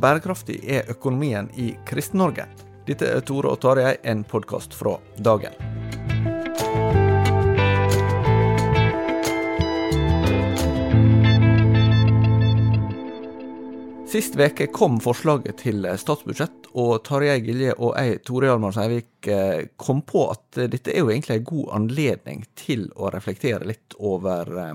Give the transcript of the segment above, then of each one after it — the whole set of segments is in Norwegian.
bærekraftig er økonomien i Kristen-Norge? Dette er Tore og Tarjei, en podkast fra dagen. Sist veke kom forslaget til statsbudsjett, og Tarjei Gilje og jeg, Tore Hjalmar Seivik, eh, kom på at dette er jo egentlig en god anledning til å reflektere litt over eh,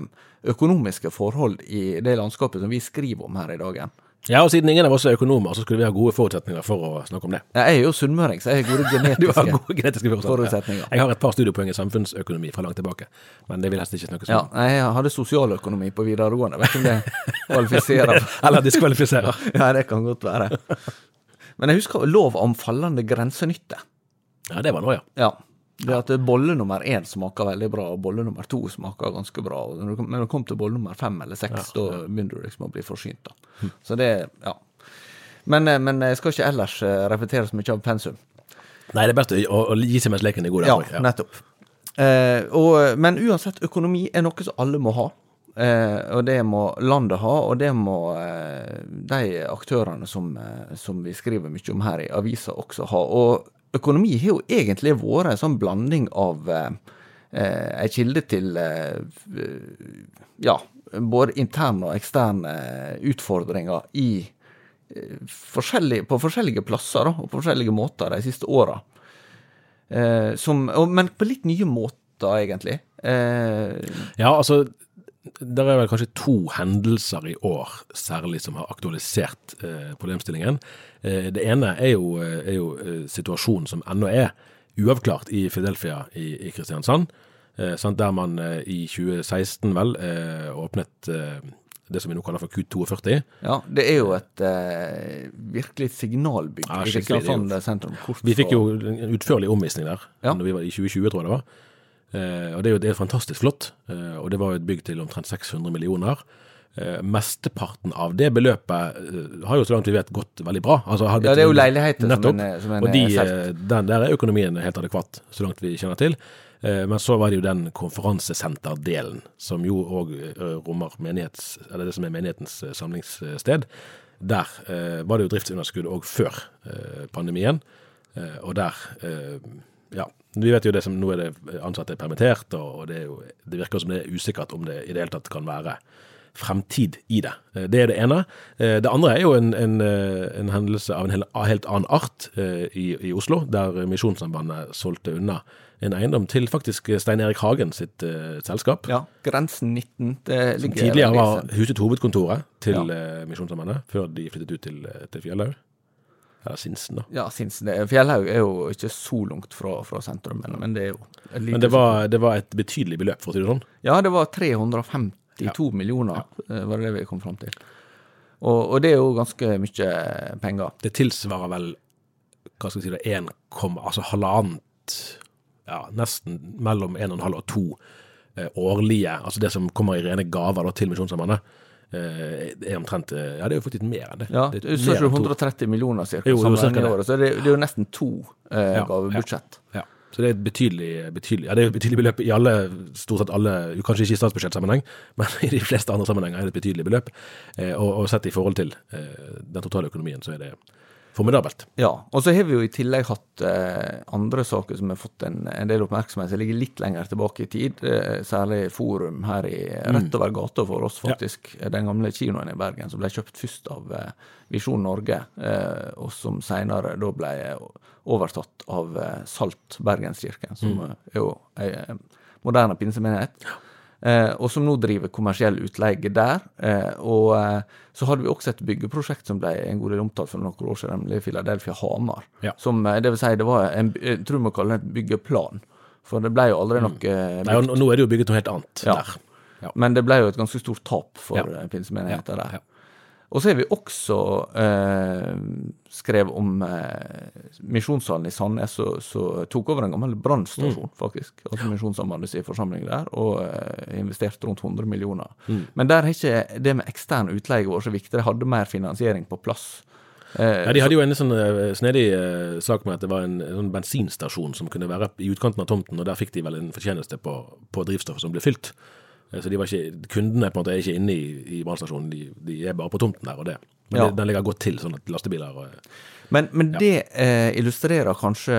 økonomiske forhold i det landskapet som vi skriver om her i dagen. Ja, og siden ingen av oss er økonomer, så skulle vi ha gode forutsetninger for å snakke om det. Jeg er jo sunnmøring, så jeg har gode genetiske, har gode genetiske forutsetninger. forutsetninger. Jeg har et par studiepoeng i samfunnsøkonomi fra langt tilbake, men det vil helst ikke snakkes Ja, om. jeg hadde sosialøkonomi på videregående. Vet ikke om det kvalifiserer. Eller diskvalifiserer. ja, det kan godt være. Men jeg husker lov om fallende grensenytte. Ja, det var nå, ja. Ja. Det at bolle nummer én smaker veldig bra, og bolle nummer to smaker ganske bra. Men når du kommer til bolle nummer fem eller seks, da begynner du liksom å bli forsynt. da. Så det, ja. Men, eh, men jeg skal ikke ellers eh, repetere så mye av pensum. Nei, det er best å, å, gi seg mens leken er god. Ja, der, nettopp. Eh, og, men uansett, økonomi er noe som alle må ha. Eh, og det må landet ha, og det må eh, de aktørene som, eh, som vi skriver mye om her i avisa også ha. Og økonomi har jo egentlig vært en sånn blanding av eh, eh, ei kilde til eh, ja, både interne og eksterne utfordringer i eh, forskjellige, på forskjellige plasser da, og på forskjellige måter de siste åra. Eh, men på litt nye måter, egentlig. Eh, Ja, altså, det er vel kanskje to hendelser i år særlig som har aktualisert eh, problemstillingen. Eh, det ene er jo, eh, er jo eh, situasjonen som ennå er uavklart i Fidelfia i, i Kristiansand. Eh, der man eh, i 2016 vel eh, åpnet det som vi nå kaller for Q42. ja, det er jo et eh, virkelig signalbygg Ja, i Kristiansand sentrum. Vi fikk jo en utførlig omvisning der Ja. når vi var i 2020, tror jeg det var. Eh, og det er jo det er fantastisk flott. Eh, og det var jo et bygg til omtrent 600 millioner. Eh, mesteparten av det beløpet eh, har jo så langt vi vet gått veldig bra. Altså, Ja, det er jo leiligheter som Nettopp. en er- som en og de, eh, den der er økonomien helt adekvat, så langt vi kjenner til. Eh, Men så var det jo den konferansesenterdelen, som jo òg rommer menighets, eller det som er menighetens eh, samlingssted. Der eh, var det jo driftsunderskudd òg før eh, pandemien. Eh, og der eh, Ja, vi vet jo det som nå er det ansatte er permittert, og, det, jo, det virker som det er usikkert om det i det hele tatt kan være fremtid i det. Eh, Det er det ene. Eh, Det andre er jo en, en, eh, en hendelse av en helt annen art i, i Oslo, der Misjonssambandet solgte unna en eiendom til faktisk Stein Erik Hagen sitt uh, selskap. Ja, Grensen 19. Det Som tidligere var huset hovedkontoret til Ja. Misjonssambandet, før de flyttet ut til, til Fjellhaug. Eller Sinsen, da. Ja, Sinsen. Fjellhaug er jo ikke så langt fra, fra sentrum, men, men det er jo Men det var, det var et betydelig beløp, for å si det sånn. Ja, det var 352 millioner, eh, var det det vi kom fram til. Og, og det er jo ganske mye penger. Det tilsvarer vel hva skal jeg si det, 1, altså halvannet, ja, nesten mellom 1,5 og 2 eh, årlige, altså det som kommer i rene gaver da, til Misjonssambandet, er omtrent eh, Ja, det er jo faktisk mer enn det. Ja, det er to. 130 millioner cirka, Jo, jo, cirka det. året, så det, det er jo nesten to eh, Ja, gavebudsjett. Ja. Så det er et betydelig, betydelig, ja, det er et betydelig beløp i alle, stort sett alle, kanskje ikke i statsbudsjettsammenheng, men i de fleste andre sammenhenger er det et betydelig beløp. Eh, og, og sett i forhold til eh, den totale økonomien, så er det formidabelt. Ja, og så har vi jo i tillegg hatt eh, andre saker som har fått en, en del oppmerksomhet, som ligger litt lenger tilbake i tid. Eh, særlig Forum her i rett over gata for oss, faktisk. Den gamle kinoen i Bergen som ble kjøpt først av eh, Visjon Norge, eh, og som senere da ble overtatt av eh, Salt Bergenskirken, som er jo ei eh, moderne pinsemenighet. Eh, og som nå driver kommersiell utleie der. Eh, og eh, så hadde vi også et byggeprosjekt som ble en god del omtalt for noen år siden, nemlig Philadelphia Hamar. Ja. Som, eh, det vil si, det var en, jeg tror vi må kalle det en byggeplan. For det ble jo aldri noe eh, Nei, og nå er det jo bygget noe helt annet Ja. der. Ja. Men det ble jo et ganske stort tap for ja. pinsemenigheten der. Og så har vi også eh, skrevet om eh, Misjonssalen i Sandnes som tok over en gammel brannstasjon, faktisk. Altså Misjonssambandet sin forsamling der, og eh, investerte rundt 100 millioner. Men der har ikke det med ekstern utleie vært så viktig. De hadde mer finansiering på plass. Eh, Ja, De hadde jo en sånn eh, snedig eh, sak med at det var en, en sånn bensinstasjon som kunne være i utkanten av tomten, og der fikk de vel en fortjeneste på, på drivstoffet som ble fylt. Eh, Så de var ikke, kundene på en måte er ikke inne i, i brannstasjonen, de, de er bare på tomten der og det. Men Ja. det, den ligger godt til, sånn at lastebiler og Men, men det eh, illustrerer kanskje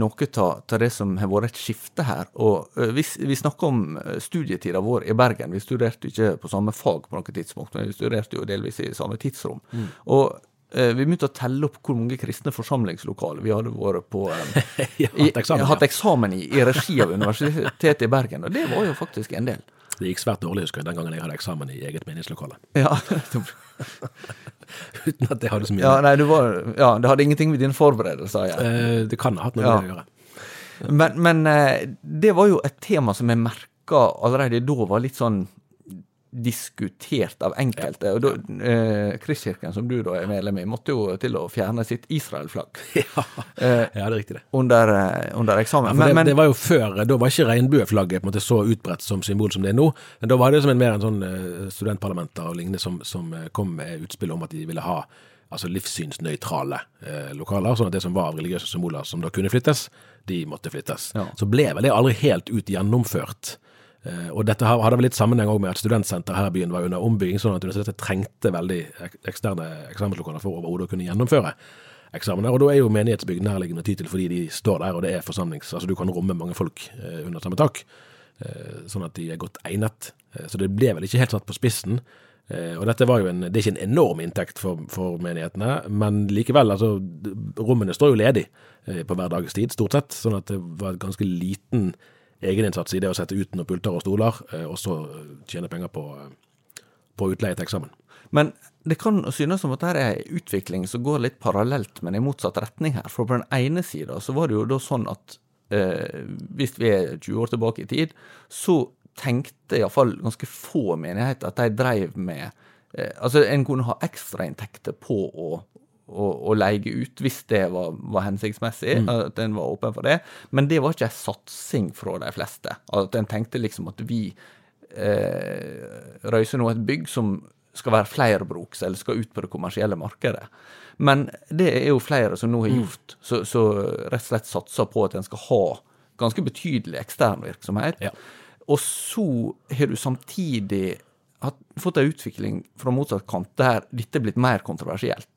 noe av det som har vært et skifte her. Og eh, hvis vi snakker om eh, studietida vår i Bergen, vi studerte ikke på samme fag på noe tidspunkt, men vi studerte jo delvis i samme tidsrom. Og eh, vi begynte å telle opp hvor mange kristne forsamlingslokaler vi hadde vært på eh, Ja, i, hatt eksamen, ja. hatt eksamen i, i regi av Universitetet i Bergen. Og det var jo faktisk en del. Det gikk svært dårlig, husker jeg, den gangen jeg hadde eksamen i eget meningslokale. Ja, Uten at det hadde så mye ja, nei, var, ja, det hadde ingenting med dine forberedelser å gjøre. eh, Det kan ha hatt noe Ja. å gjøre. Men, men eh, det var jo et tema som jeg merka allerede da var litt sånn diskutert av enkelte. Og da, eh, Kristkirken, som du da er medlem i, måtte jo til å fjerne sitt Israel-flagg Ja, eh, ja, det er riktig, det. under, eh, under eksamen. Ja, men, det, men, det var jo før, Da var ikke regnbueflagget på en måte så utbredt som symbol som det er nå. Men Da var det som en, mer en sånn eh, studentparlamenter og lignende som, som eh, kom med utspill om at de ville ha altså livssynsnøytrale eh, lokaler, sånn at det som var av religiøse symboler som da kunne flyttes, de måtte flyttes. Ja. Så ble vel det aldri helt ut gjennomført. Eh, og dette hadde vel litt sammenheng med at studentsenter her i byen var under ombygging, sånn at universitetet trengte veldig eksterne eksamenslokaler for overhodet å kunne gjennomføre eksamener. Og da er jo menighetsbygg nærliggende ty til fordi de står der, og det er forsamlings... Altså du kan romme mange folk eh, under samme tak, eh, sånn at de er godt egnet. Så det ble vel ikke helt satt på spissen. Og dette var jo en, Det er ikke en enorm inntekt for, for menighetene, men likevel, altså rommene står jo ledig på hverdagstid, stort sett, sånn at det var ganske liten egeninnsats i det å sette ut noen pulter og stoler, eh, og så tjene penger på, eh, på utleie til eksamen. men det kan synes som at dette er en utvikling som går litt parallelt, men i motsatt retning her. For på den ene sida så var det jo da sånn at eh, hvis vi er 20 år tilbake i tid, så tenkte iallfall ganske få menigheter at de dreiv med eh, Altså, en kunne ha ekstrainntekter på å, å, å leie ut, hvis det var, var hensiktsmessig, at en var åpen for det. Men det var ikke en satsing fra de fleste. At en tenkte liksom at vi eh, røyser nå et bygg som skal være flerbruks, eller skal ut på det kommersielle markedet. Men det er jo flere som nå har gjort, så, så rett og slett satser på at en skal ha ganske betydelig ekstern virksomhet. Ja. Og så har du samtidig hatt, fått en utvikling fra motsatt kant der dette er blitt mer kontroversielt.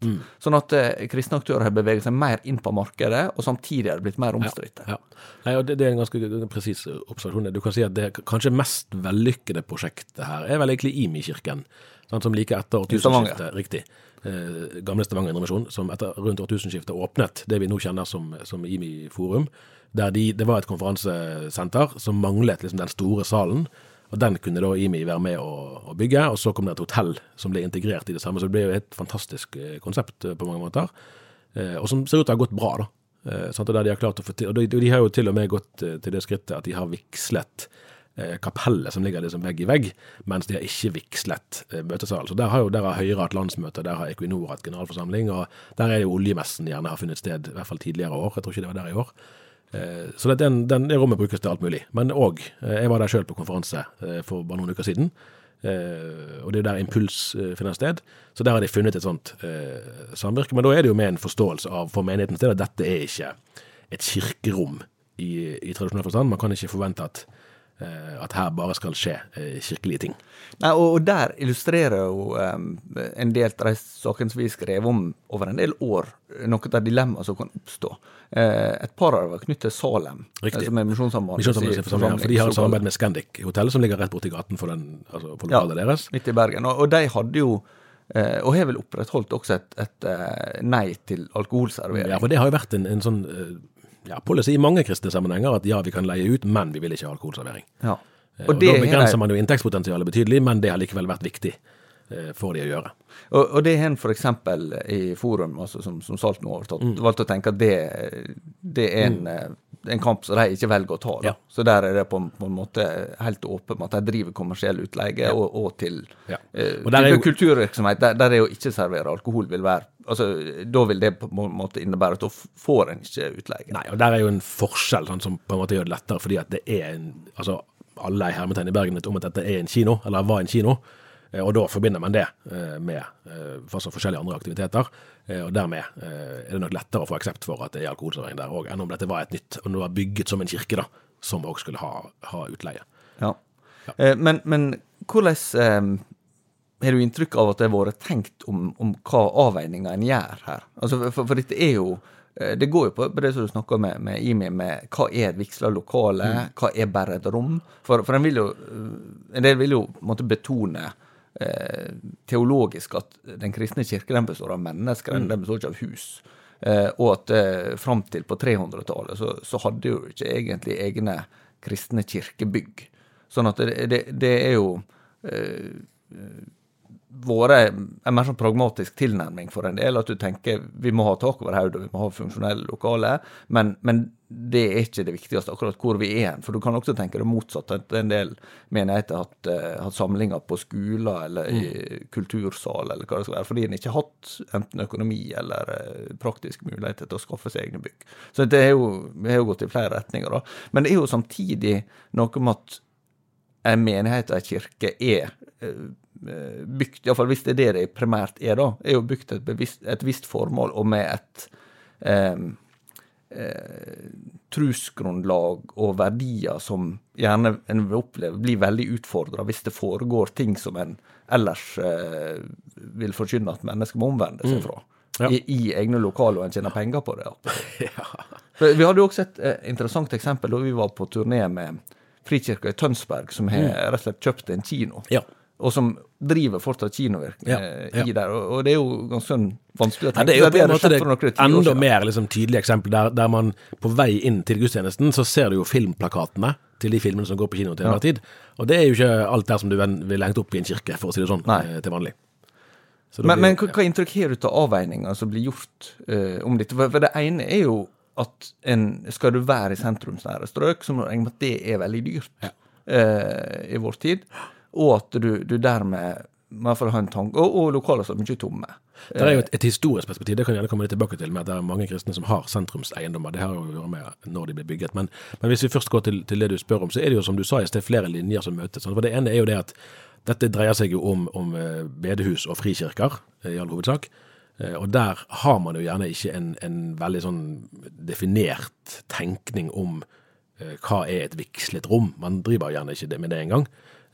Sånn at eh, kristne aktører har beveget seg mer inn på markedet, og samtidig er det blitt mer omstridt. Ja. Nei, og det, det er en ganske presis observasjon. Du kan si at det kanskje mest vellykkede prosjektet her er vel egentlig IMI-kirken, sånn, som like etter årtusenskiftet, riktig, eh, gamle Stavanger Indremisjon, som etter rundt årtusenskiftet åpnet det vi nå kjenner som, som IMI Forum, der de, det var et konferansesenter som manglet liksom den store salen, og den kunne da IMI være med å, bygge, og så kom det et hotell som ble integrert i det samme, så det ble jo et fantastisk eh, konsept eh, på mange måter, eh, og som ser ut til å ha gått bra da. Sånn. Og de har klart å få til, og de, har jo til og med gått til det skrittet at de har vigslet kapellet som ligger liksom vegg i vegg, mens de har ikke vigslet møtesalen. Så der har jo der har Høyre hatt landsmøte, der har Equinor hatt generalforsamling, og der er jo oljemessen gjerne har funnet sted, i hvert fall tidligere år. Jeg tror ikke det var der i år. Eh, Så det, den, den, det rommet brukes til alt mulig. Men òg Jeg var der sjøl på konferanse eh, for bare noen uker siden. Eh, og det er der impuls eh, finner sted. Så der har de funnet et sånt eh, samvirke. Men da er det jo med en forståelse av for menighetens del at dette er ikke et kirkerom i, i tradisjonell forstand. Man kan ikke forvente at, eh, at her bare skal skje eh, kirkelige ting. Nei, og, der illustrerer jo um, en del av de sakene som vi skrev om over en del år, noe av dilemmaet som kan oppstå. Eh, et par av dem var knyttet til Salem, Riktig. eh, som er Misjonssambandet. Forsamling, For de har et samarbeid med Scandic hotell, som ligger rett borti gaten for, den, altså for lokalet deres. Midt i Bergen. Og, de hadde jo, eh, og har vel opprettholdt også et, et eh, nei til alkoholservering. Ja, for det har jo vært en, en sånn eh, ja, policy i mange kristne sammenhenger at ja, vi kan leie ut, men vi vil ikke ha alkoholservering. Ja. Og, Og, da begrenser man jo inntektspotensialet betydelig, men det har likevel vært viktig eh, for de å gjøre. Og, og det har en f.eks. i Forum, altså som, som Salt nå har overtatt, Mm. valgt å tenke at det, det er en, eh, en kamp som de ikke velger å ta. Ja. Så der er det på, på en måte helt åpent at de driver kommersiell utleie, og, og til Ja. eh, Og der er type jo- kulturvirksomhet, der, der er å ikke servere alkohol vil være altså Da vil det på en måte innebære at da får en ikke utleie. Nei, og der er jo en forskjell sånn, som på en måte gjør det lettere, fordi at det er en altså alle i hermetegn i Bergen vet om at dette er en kino, eller var en kino. Eh, Og da forbinder man det eh, med eh, forskjellige andre aktiviteter. Og dermed er det nok lettere å få aksept for at det er alkoholservering der òg, enn om dette var et nytt, om det var bygget som en kirke, da, som òg skulle ha, ha utleie. Ja. ja. men, men hvordan eh, har du inntrykk av at det har vært tenkt om, om hva avveininga en gjør her? Altså, for, for dette er jo Det går jo på, på det som du snakka med, med Imi, med hva er et vigsla lokale, hva er bare et rom? For, for en vil jo En del vil jo måtte betone teologisk at den kristne kirke den består av mennesker, den består ikke av hus. Eh, og at eh, fram til på 300-tallet så, så hadde jo ikke egentlig egne kristne kirkebygg. Sånn at det, det, det er jo eh, vært en mer sånn pragmatisk tilnærming for en del. At du tenker vi må ha tak over hodet, vi må ha funksjonelle lokaler. Men, men det er ikke det viktigste, akkurat hvor vi er hen. For du kan også tenke det motsatte. At en del menigheter har hatt, eh, hatt samlinger på skoler eller i kultursal eller hva det skal være, fordi en ikke har hatt enten økonomi eller eh, praktiske muligheter til å skaffe seg egne bygg. Så det er jo, vi har jo gått i flere retninger, da. Men det er jo samtidig noe med at en menighet og en kirke er eh, bygd, iallfall hvis det er det det primært er, da, er jo bygd et, bevisst, et visst formål og med et eh, eh, trusgrunnlag og verdier som gjerne en vil oppleve blir veldig utfordra hvis det foregår ting som en ellers eh, vil forkynne at mennesker må omvende seg fra. Ja. I, I egne lokaler, og en tjener penger på det. For Vi hadde jo også et eh, interessant eksempel da vi var på turné med Frikirka i Tønsberg, som har rett og slett kjøpt en kino. Ja. Og som driver fortsatt kinovirkning Ja, eh, ja. i der. Og, og det er jo ganske sånn vanskelig å Ja, tenke det er jo på en måte det, det enda mer liksom, tydelig eksempel der, der man på vei inn til gudstjenesten, så ser du jo filmplakatene til de filmene som går på kino til enhver tid. Og det er jo ikke alt der som du vil ville hengt opp i en kirke, for å si det sånn, Nei. eh, til vanlig. Men, blir- men hva, hva inntrykk har du av avveininga som blir gjort uh, om dette? For, for det ene er jo at en, skal du være i sentrumsnære strøk, så må du regne med at det er veldig dyrt uh, i vår tid. Og at du, du dermed i ha en tanke Og, og lokaler som er mye tomme. Det er jo et, et historisk perspektiv, det kan jeg gjerne komme litt tilbake til, med at det er mange kristne som har sentrumseiendommer. Det har jo å gjøre med når de blir bygget. Men, men hvis vi først går til, til det du spør om, så er det jo som du sa i sted, flere linjer som møtes. For det ene er jo det at dette dreier seg jo om, om eh, bedehus og frikirker, eh, i all hovedsak. Eh, Og der har man jo gjerne ikke en, en veldig sånn definert tenkning om hva er et vigslet rom. Man driver gjerne ikke med det engang.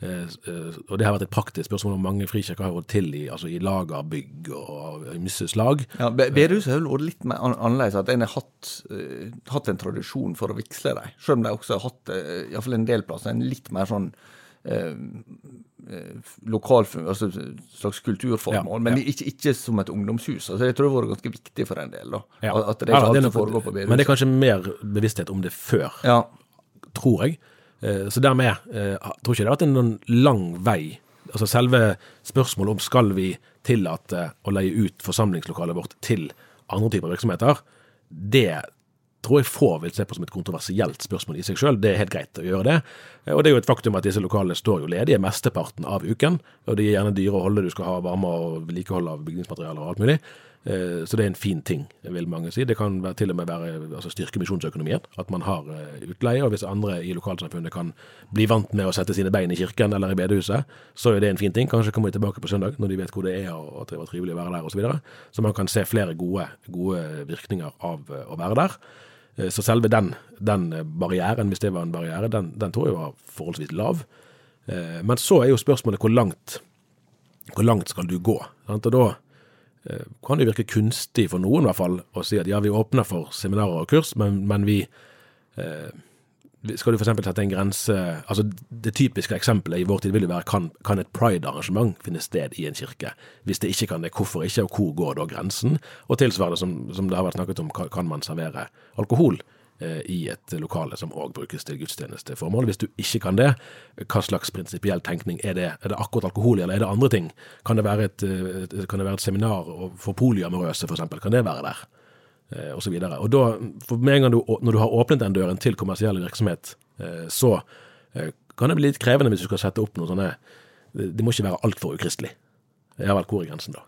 Eh, eh, Og det har vært et praktisk spørsmål om mange frikirker har råd til i, altså i lagerbygg og i slag. Ja, Be- Bedehuset har vært litt mer annerledes. At en har hatt, eh, hatt en tradisjon for å vigsle dem. Selv om de også har hatt, uh, iallfall en del plasser, en litt mer sånn Eh, lokal altså slags kulturformål, Ja, men ja. Ikke, ikke som et ungdomshus. Altså, jeg tror det har vært ganske viktig for en del. da. Ja. At det er Ja, ikke det er foregår på bedehuset. Men det er kanskje mer bevissthet om det før, ja, tror jeg. Eh, Så dermed jeg tror ikke det har vært en lang vei. Altså Selve spørsmålet om skal vi tillate å leie ut forsamlingslokalet vårt til andre typer virksomheter, det tror tror jeg få vil se på som et kontroversielt spørsmål i seg sjøl. Det er helt greit å gjøre det. Eh, Og det er jo et faktum at disse lokalene står jo ledige mesteparten av uken. Og de er gjerne dyre å holde, du skal ha varme og vedlikehold av bygningsmaterialer og alt mulig. Eh, Så det er en fin ting, vil mange si. Det kan til og med være altså styrke misjonsøkonomien. At man har eh, utleie. Og hvis andre i lokalsamfunnet kan bli vant med å sette sine bein i kirken eller i bedehuset, så er det en fin ting. Kanskje kommer de tilbake på søndag når de vet hvor det er og at det var trivelig å være der osv. Så, videre. så man kan se flere gode, gode virkninger av eh, å være der. Så selve den, den barrieren, hvis det var en barriere, den, den tror jeg var forholdsvis lav. Men så er jo spørsmålet hvor langt, hvor langt skal du gå? Sant? Og da kan det virke kunstig for noen i hvert fall å si at ja, vi åpner for seminarer og kurs, men, men vi eh, skal du f.eks. sette en grense altså Det typiske eksempelet i vår tid vil jo være kan, kan et pride-arrangement finne sted i en kirke? Hvis det ikke kan det, hvorfor ikke, og hvor går da grensen? Og tilsvarende, som, som det har vært snakket om, kan, man servere alkohol eh, i et lokale som òg brukes til gudstjenesteformål? Hvis du ikke kan det, hva slags prinsipiell tenkning er det? Er det akkurat alkohol, eller er det andre ting? Kan det være et, eh, det være et seminar for polyamorøse, f.eks.? Kan det være der? eh, og så videre. Og da, for med en gang du, når du har åpnet den døren til kommersiell virksomhet, eh, så eh, kan det bli litt krevende hvis du skal sette opp noe sånne det må ikke være altfor ukristelig. Ja vel, hvor er grensen da?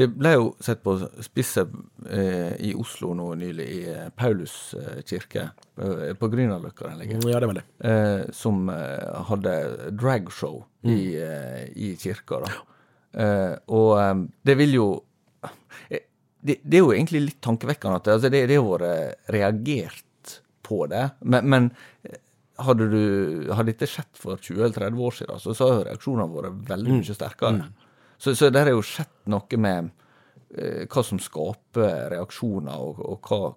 Det ble jo sett på spisset eh, i Oslo nå nylig, i eh, Paulus eh, kirke, eh, på Grünerløkka den ligger, Ja, det var det. eh, som hadde dragshow i, eh, i kirka. da. Eh, og det vil jo det, det er jo egentlig litt tankevekkende at altså det, det har vært reagert på det. Men, men hadde, du, hadde dette skjedd for 20 eller 30 år siden, så, så har reaksjonene vært veldig mye sterkere. Så, så der har jo skjedd noe med eh, hva som skaper reaksjoner, og, og hva,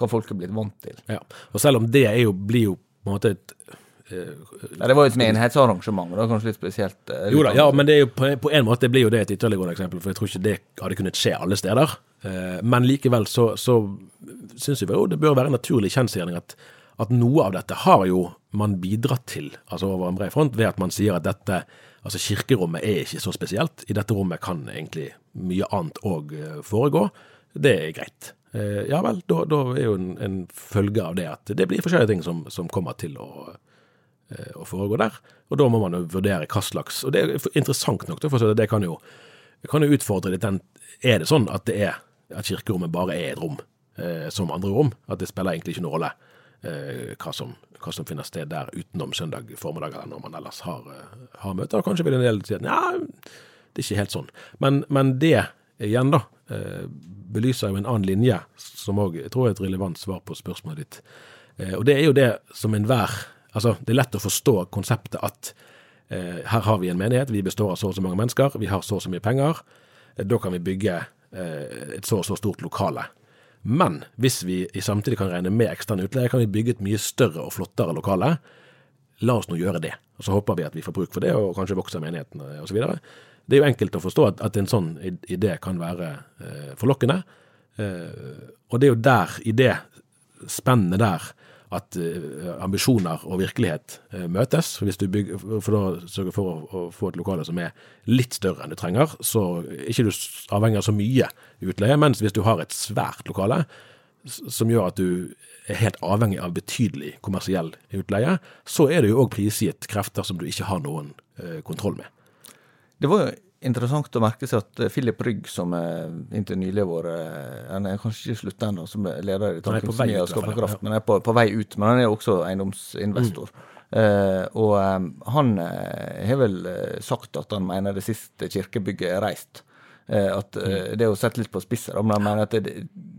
hva folk er blitt vant til. Ja. Og selv om det jo, blir jo på en måte et Ja, det var jo et menighetsarrangement, var kanskje litt spesielt. Litt Jo da, ja, men det er jo på, på en måte blir jo det et ytterliggående eksempel, for jeg tror ikke det hadde kunnet skje alle steder. Eh, men likevel så, så syns jeg jo det bør være en naturlig kjensgjerning at, at noe av dette har jo man bidratt til, altså over en bred front, ved at man sier at dette Altså kirkerommet er ikke så spesielt. I dette rommet kan egentlig mye annet òg foregå. Det er greit. Eh, ja vel, da, da er jo en, en følge av det at det blir forskjellige ting som, som kommer til å eh, å foregå der. Og da må man jo vurdere hva slags Og det er interessant nok, forstå det, kan jo, kan jo utfordre litt den Er det sånn at det er at kirkerommet bare er et rom eh, som andre rom? At det spiller egentlig ikke noen rolle eh, hva, som, hva som finner sted der utenom søndag formiddag, eller når man ellers har, eh, har møter? Og kanskje vil en del si at ja, det er ikke helt sånn. Men, men det igjen, da, eh, belyser jo en annen linje, som òg jeg tror er et relevant svar på spørsmålet ditt. Eh, og det er jo det som enhver Altså, det er lett å forstå konseptet at eh, her har vi en menighet, vi består av så og så mange mennesker, vi har så og så mye penger. Eh, da kan vi bygge eh, et så og så stort lokale. Men hvis vi i samtidig kan regne med ekstern utleie, kan vi bygge et mye større og flottere lokale. La oss nå gjøre det. Og så håper vi at vi får bruk for det, og kanskje vokser menigheten osv. Det er jo enkelt å forstå at, at en sånn idé kan være eh, forlokkende. Eh, og det er jo der, i det spennet der, at eh, ambisjoner og virkelighet eh, møtes. Hvis du bygger, for da sørger for å, å få et lokale som er litt større enn du trenger, så ikke du avhenger så mye utleie. Mens hvis du har et svært lokale som gjør at du er helt avhengig av betydelig kommersiell utleie, så er det jo òg prisgitt krefter som du ikke har noen eh, kontroll med. Det var jo interessant å merke seg at eh, Philip Rygg, som er inntil nylig har vært eh, Han er kanskje ikke slutta ennå som leder i er på i Tankeakademiet og Skaperkraft, men er på, på vei ut. Men han er også eiendomsinvestor. Eh, og um, han har vel sagt at han mener det siste kirkebygget er reist. Eh, at eh, Det er jo sett litt på spisset, da, men jeg mener at det,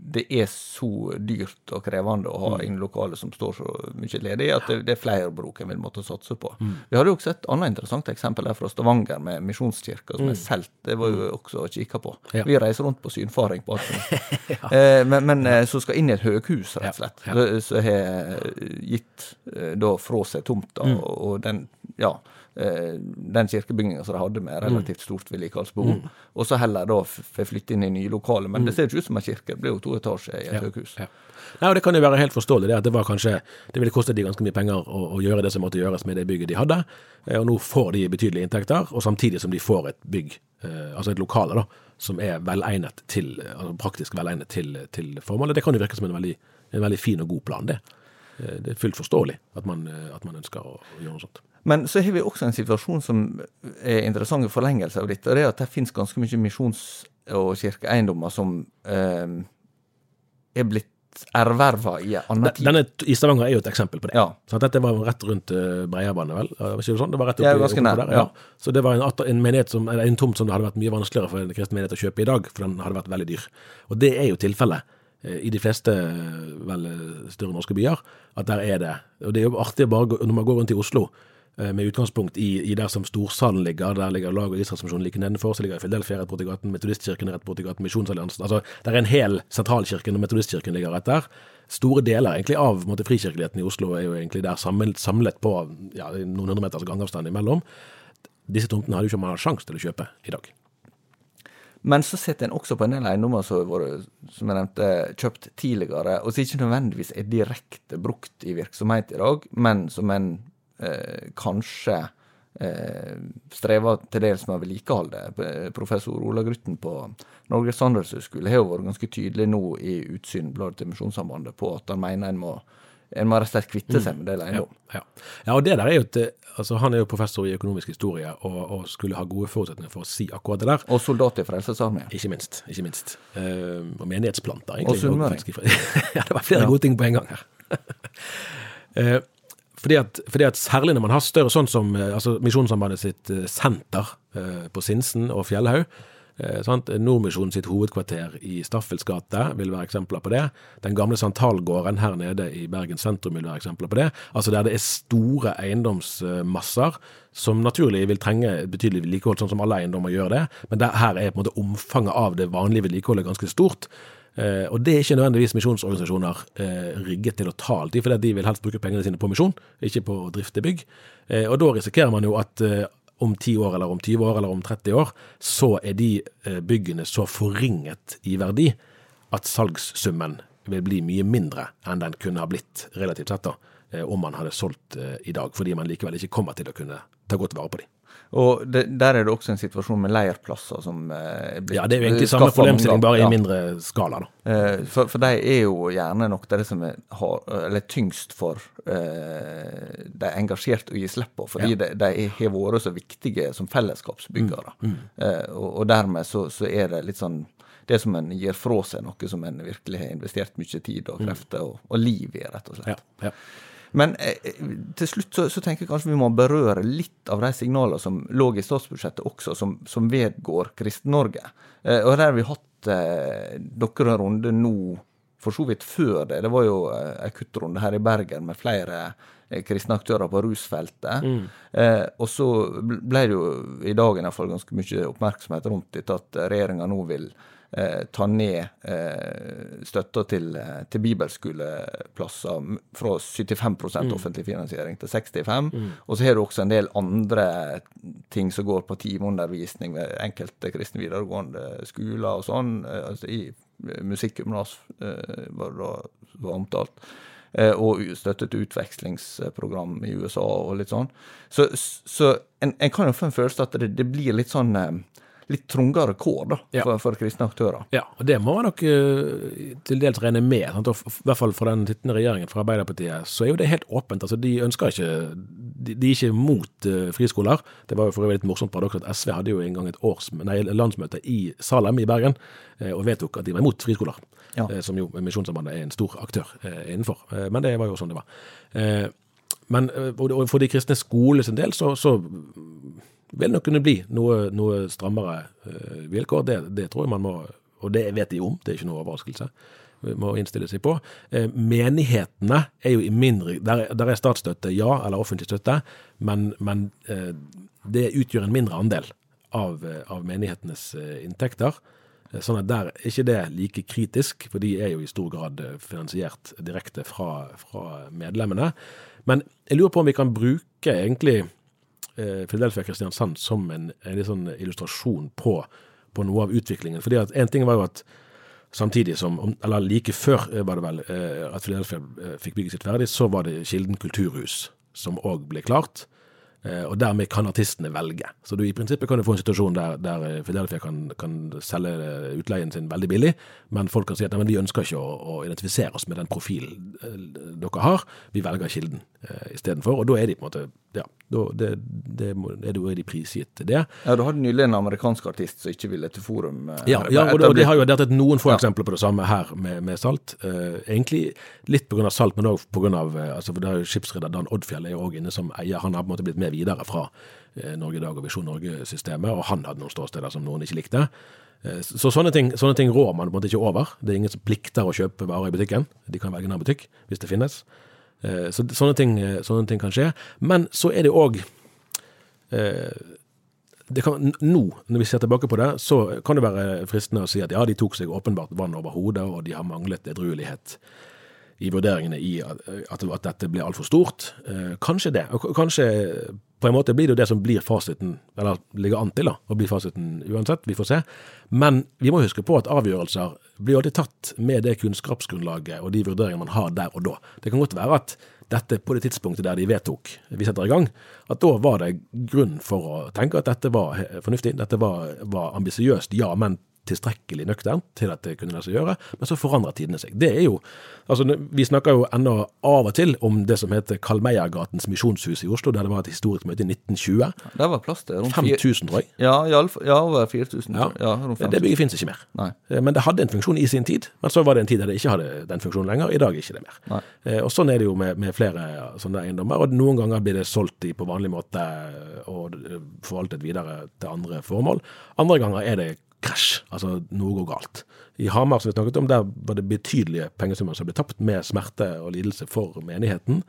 det er så dyrt og krevende å ha inn lokale som står så mye ledig, at det, det er flere bruk en vil måtte satse på. Vi hadde jo også et annet interessant eksempel der fra Stavanger, med Misjonskirka som er solgt. Det var jo også å kikke på. Ja. Vi reiser rundt på synfaring på alt mulig. eh, men, men så skal inn i et høghus, rett og slett. Ja, Så, så har gitt da fra seg tomta, og, den ja, den kirkebygninga som de hadde med relativt stort vedlikeholdsbehov, og så heller da får flytte inn i nye lokaler. Men det ser ikke ut som en kirke, det blir jo to etasjer i et høghus. Ja. Nei, og Det kan jo være helt forståelig det at det var kanskje, det ville kostet de ganske mye penger å, å gjøre det som måtte gjøres med det bygget de hadde. Eh, Og nå får de betydelige inntekter, og samtidig som de får et bygg, eh, altså et lokale, da, som er velegnet til, eh, altså praktisk velegnet til, til formålet. Det kan jo virke som en veldig, en veldig fin og god plan, det. Eh, Det er fullt forståelig at man, eh, at man ønsker å, å gjøre noe sånt. Men så har vi også en situasjon som er interessant i forlengelse av dette, og det er at det finnes ganske mye misjons- og kirkeeiendommer som eh, er blitt erverva i en annen tid. Denne i Stavanger er jo et eksempel på det. Ja. Så dette var rett rundt Breiabanen, vel? Var ikke det sånn? Det var rett oppi, oppi der, ja. ja. Så det var en, en, menighet som, eller en tomt som det hadde vært mye vanskeligere for en kristen menighet å kjøpe i dag, for den hadde vært veldig dyr. Og det er jo tilfellet eh, i de fleste eh, vel, eh, større norske byer, at der er det. Og det er jo artig bare gå- når man går rundt i Oslo, eh, med utgangspunkt i, i der som Storsalen ligger, der ligger Lag- og Israelsmisjonen like nedenfor, så ligger Fidelfia rett borti gaten, Metodistkirken rett borti gaten, Misjonsalliansen Altså, det er en hel sentralkirken, og Metodistkirken ligger rett der. Store deler egentlig av måtte, frikirkeligheten i Oslo er jo egentlig der samlet, samlet på ja, noen hundre meters gangavstand imellom. Disse tomtene hadde jo ikke man hatt sjanse til å kjøpe i dag. Men så sitter en også på en del eiendommer som jeg nevnte, kjøpt tidligere, og som ikke nødvendigvis er direkte brukt i virksomhet i dag, men som en eh, kanskje eh, strever til dels med å vedlikeholde. Professor Ola Grutten på Norges handelshøyskole har jo vært ganske tydelig nå i utsyn bladet til Misjonssambandet på at han mener en må, en må rett og slett kvitte seg med det del eiendom. Ja. ja, og det der er jo et, altså Han er jo professor i økonomisk historie og, og skulle ha gode forutsetninger for å si akkurat det der. Og soldat i Frelsesarmeen. Ikke minst. ikke minst. Uh, og menighetsplanter, Og egentlig. sunnmøring. ja, det var flere gode ting på en gang her. Eh, fordi, at, fordi at særlig når man har større sånn som eh, altså Misjonssambandet sitt eh, senter eh, på Sinsen og Fjellhaug? Nordmisjonen sitt hovedkvarter i Staffels gate vil være eksempler på det. Den gamle Santalgården her nede i Bergen sentrum vil være eksempler på det. Altså der det er store eiendomsmasser som naturlig vil trenge betydelig vedlikehold, sånn som alle eiendommer gjør det. Men der, her er på en måte omfanget av det vanlige vedlikeholdet ganske stort. Eh, og det er ikke nødvendigvis misjonsorganisasjoner eh, rigget til å ta alltid, for de vil helst bruke pengene sine på misjon, ikke på å drifte bygg. Eh, og da risikerer man jo at om 10 år, eller om 20 år, eller om 30 år, så er de byggene så forringet i verdi at salgssummen vil bli mye mindre enn den kunne ha blitt relativt sett da, om man hadde solgt i dag, fordi man likevel ikke kommer til å kunne ta godt vare på dem. Og det, der er det også en situasjon med leirplasser som eh, Ja, det er jo egentlig samme problemstilling, bare i mindre skala. da. Eh, For, for de er jo gjerne nok det som er har, eller tyngst for eh, de engasjerte å gi slipp på, fordi de, de er- har vært så viktige som fellesskapsbyggere. Mm, Eh, og, og dermed så, så er det litt sånn Det som en gir fra seg noe som en virkelig har investert mye tid og krefter og, og liv i, rett og slett. Mm. Ja, ja. Men eh, eh, til slutt så, så tenker jeg kanskje vi må berøre litt av de signalene som lå i statsbudsjettet også, som, som vedgår Kristen-Norge. Eh, og der har vi hatt eh, noen runde nå, for så vidt før det. Det var jo eh, en kuttrunde her i Bergen med flere eh, kristne aktører på rusfeltet. Eh, og så ble det jo i dag i hvert fall ganske mye oppmerksomhet rundt dette at regjeringa nå vil eh, ta ned eh, støtta til, eh, til bibelskoleplasser fra 75 mm. offentlig finansiering til 65 Og så har du også en del andre ting som går på timeundervisning ved enkelte kristne videregående skoler og sånn. eh, altså i eh, Musikkgymnas eh, var det da var omtalt. Og støttet utvekslingsprogram i USA og litt sånn. Så, så en, en kan jo få en følelse at det, det blir litt sånn litt trangere kår da, Ja. for, for kristne aktører. Ja, og det må man nok uh, til dels regne med. Sant? Og I hvert fall for den sittende regjeringen fra Arbeiderpartiet, så er jo det helt åpent. Altså, De ønsker ikke De, de er ikke mot uh, friskoler. Det var jo for øvrig et morsomt paradoks at SV hadde jo en gang et års, nei, landsmøte i Salem i Bergen uh, og vedtok at de var imot friskoler. Ja. Som jo Misjonssambandet er en stor aktør innenfor. Men det var jo sånn det var. Men for de kristne skoler sin del, så, så vil nok kunne bli noe, noe strammere eh, vilkår. Det, det tror jeg man må Og det vet de om, det er ikke noe overraskelse. Må innstille seg på. Eh, menighetene er jo i mindre Der, er- der er statsstøtte, ja, eller offentlig støtte, men, men eh, det utgjør en mindre andel av, av menighetenes inntekter. Sånn at der er ikke det like kritisk, for de er jo i stor grad finansiert direkte fra, fra medlemmene. Men jeg lurer på om vi kan bruke egentlig Philadelphia Kristiansand som en, en sånn illustrasjon på, på noe av utviklingen. Fordi at En ting var jo at samtidig som, eller like før eh, var det vel, eh, at Philadelphia eh, fikk bygget sitt ferdig, så var det Kilden kulturhus som òg ble klart. Eh, Og dermed kan artistene velge. Så du i prinsippet kan du få en situasjon der, der Fidelfia kan, kan selge eh, utleien sin veldig billig, men folk kan si at vi ønsker ikke å, å identifisere oss med den profilen eh, dere har, vi velger Kilden eh, istedenfor. Og da er de på en måte ja, da, det, det, må- er du de prisgitt til det. Ja, Du hadde nylig en amerikansk artist som ikke ville til Forum. eh, Ja, ja og, det, og de har jo vært noen få Ja. eksempler på det samme her med, med salt. Eh, egentlig litt pga. salt, men òg pga. Uh, altså, for det er jo skipsreder Dan Oddfjell er jo òg inne som eier. Han har på en måte blitt med videre fra eh, Norge i dag og Visjon Norge-systemet, og han hadde noen ståsteder som noen ikke likte. Eh, så så sånne ting, sånne ting rår man på en måte ikke over. Det er ingen som plikter å kjøpe varer i butikken. De kan velge en annen butikk hvis det finnes. Eh, så sånne ting, eh, sånne ting kan skje. Men så er det òg kan, nå, når vi ser tilbake på det, så kan det være fristende å si at ja, de tok seg åpenbart vann over hodet, og de har manglet edruelighet i vurderingene i at, at, dette ble altfor stort. Eh, kanskje det. Kanskje på en måte blir det jo det som blir fasiten, eller ligger an til da, å bli fasiten uansett. Vi får se. Men vi må huske på at avgjørelser blir alltid tatt med det kunnskapsgrunnlaget og de vurderingene man har der og da. Det kan godt være at dette på det tidspunktet der de vedtok vi setter i gang, at da var det grunn for å tenke at dette var fornuftig, dette var, var ambisiøst, ja, men tilstrekkelig nøkternt til at det kunne la seg gjøre, men så forandrer tidene seg. Det er jo, altså Vi snakker jo ennå av og til om det som heter Kalmeiergatens misjonshus i Oslo, der det var et historisk møte i 1920. Der var plass til rundt fire- 5000, tror jeg. Ja, i alle ja, over 4000. Ja. Ja, rundt Det bygget finnes ikke mer. Nei. Eh, Men det hadde en funksjon i sin tid, men så var det en tid der det ikke hadde den funksjonen lenger. I dag er ikke det mer. Nei. Eh, Og sånn er det jo med, med flere sånne eiendommer. Og noen ganger blir det solgt i på vanlig måte og eh, forvaltet videre til andre formål. Andre ganger er det krasj, altså noe går galt. I Hamar som vi snakket om, der var det betydelige pengesummer som ble tapt med smerte og lidelse for menigheten.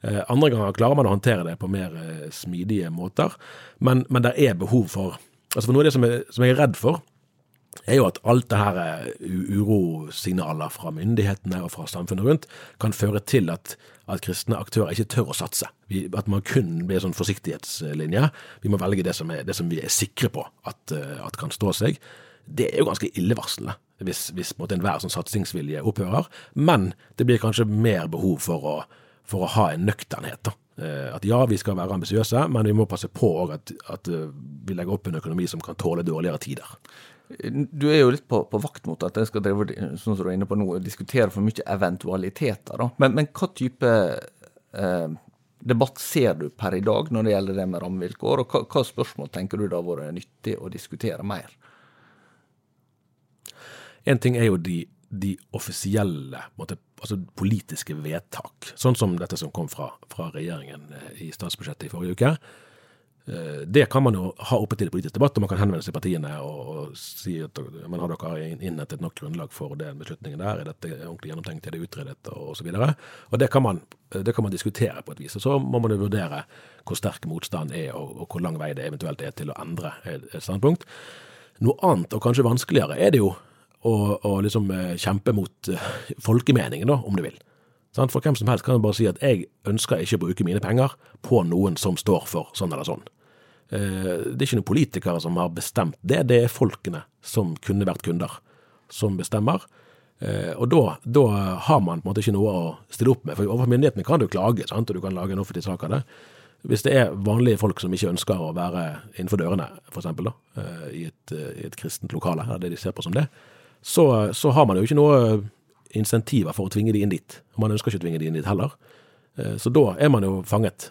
Eh, Andre ganger klarer man å håndtere det på mer eh, smidige måter, men, men det er behov for altså for Noe av det som jeg, som jeg er redd for, er jo at alt det her urosignaler fra myndighetene og fra samfunnet rundt kan føre til at, at kristne aktører ikke tør å satse. Vi, at man kun blir sånn forsiktighetslinje. Vi må velge det som, er, det som vi er sikre på at, eh, at kan stå seg. Det er jo ganske illevarslende hvis, hvis en enhver sånn satsingsvilje opphører. Men det blir kanskje mer behov for å, for å ha en nøkternhet. da. Eh, At ja, vi skal være ambisiøse, men vi må passe på at, at eh, vi legger opp en økonomi som kan tåle dårligere tider. Du er jo litt på, på vakt mot at jeg skal drive, sånn som du er inne på nå, diskutere for mye eventualiteter. da. Men, men hva type eh, debatt ser du per i dag når det gjelder det med rammevilkår, og hva, hva spørsmål tenker du det har vært nyttig å diskutere mer? En ting er jo de, de offisielle måtte, altså politiske vedtak, sånn som dette som kom fra, fra regjeringen eh, i statsbudsjettet i forrige uke. Eh, Det kan man jo ha oppe til politisk debatt, og man kan henvende seg til partiene og, og si at man har dere inn- innhentet nok grunnlag for den beslutningen der, er dette ordentlig gjennomtenkt, er det utredet, og så. Og det kan, man, det kan man diskutere på et vis. Og så må man jo vurdere hvor sterk motstand er, og, og hvor lang vei det eventuelt er til å endre et standpunkt. Noe annet, og kanskje vanskeligere, er det jo å, å liksom eh, kjempe mot eh, folkemeningen, da, om du vil. For hvem som helst kan jo bare si at jeg ønsker ikke å bruke mine penger på noen som står for sånn eller sånn. Eh, Det er ikke noen politikere som har bestemt det, det er folkene som kunne vært kunder, som bestemmer. Eh, Og da, da har man på en måte ikke noe å stille opp med, for overfor myndighetene kan du klage, sant? og du kan lage en offentlig sak av det. Hvis det er vanlige folk som ikke ønsker å være innenfor dørene, da, eh, i et, i et kristent lokale, det de ser på som det, så, så har man jo ikke noe insentiver for å tvinge de inn dit. Man ønsker ikke å tvinge de inn dit heller. Så da er man jo fanget,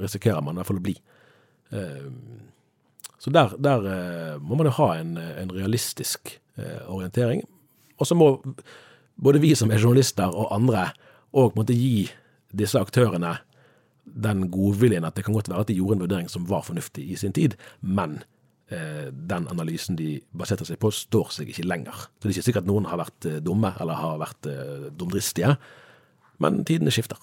risikerer man i hvert fall å bli. Eh, Så der, der eh, må man jo ha en, en realistisk eh, orientering. Og så må både vi som er journalister og andre òg gi disse aktørene den godviljen at det kan godt være at de gjorde en vurdering som var fornuftig i sin tid, men den analysen de baserte seg på, står seg ikke lenger. Så det er ikke sikkert at noen har vært dumme eller har vært dumdristige, men tidene skifter.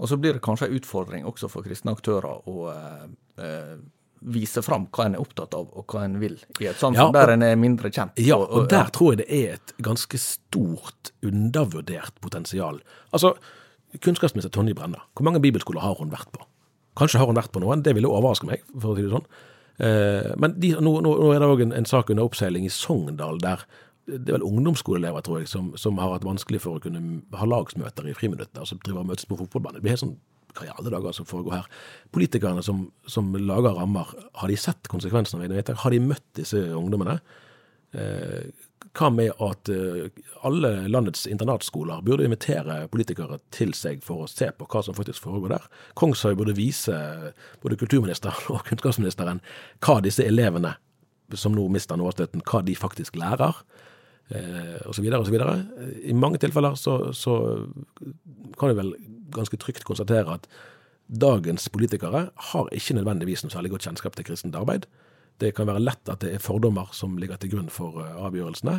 Og så blir det kanskje en utfordring også for kristne aktører å eh, vise fram hva en er opptatt av, og hva en vil i et samfunn Ja, og- der en er mindre kjent. Ja, og der tror jeg det er et ganske stort undervurdert potensial. Altså, kunnskapsminister Tonje Brenna, hvor mange bibelskoler har hun vært på? Kanskje har hun vært på noen, det ville overraske meg, for å si det sånn. Eh, men de, nå, nå, er det òg en, en, sak under oppseiling i Sogndal der det er vel ungdomsskoleelever, tror jeg, som, som, har hatt vanskelig for å kunne ha lagsmøter i friminuttene, som driver og møtes på fotballbanen. Det blir helt sånn hva i alle dager som foregår her? Politikerne som, som lager rammer, har de sett konsekvensene av egne? Har de møtt disse ungdommene? Eh, hva med at eh, alle landets internatskoler burde invitere politikere til seg for å se på hva som faktisk foregår der? Kongshaug burde vise både kulturministeren og kunnskapsministeren hva disse elevene som nå mister nåstøtten, hva de faktisk lærer, osv. osv. I mange tilfeller så, så kan vi vel ganske trygt konstatere at dagens politikere har ikke nødvendigvis noe særlig godt kjennskap til kristent arbeid. Det kan være lett at det er fordommer som ligger til grunn for eh, avgjørelsene.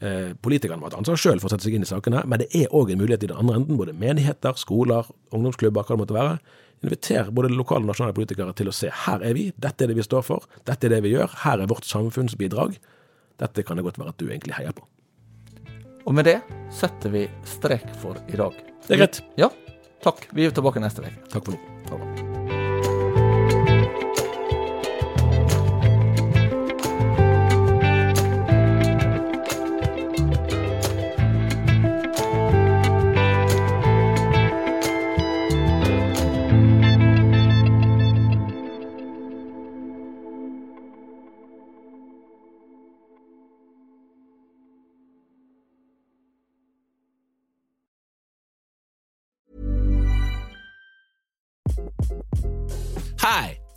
Eh, politikerne må ha et ansvar sjøl for å sette seg inn i sakene, men det er òg en mulighet i den andre enden. Både menigheter, skoler, ungdomsklubber, hva det måtte være. Inviter både lokale og nasjonale politikere til å se her er vi, dette er det vi står for, dette er det vi gjør, her er vårt samfunnsbidrag. Dette kan det godt være at du egentlig heier på. Og med det setter vi strek for i dag. Det er greit. Ja, takk. Vi er tilbake neste uke. Takk for nå.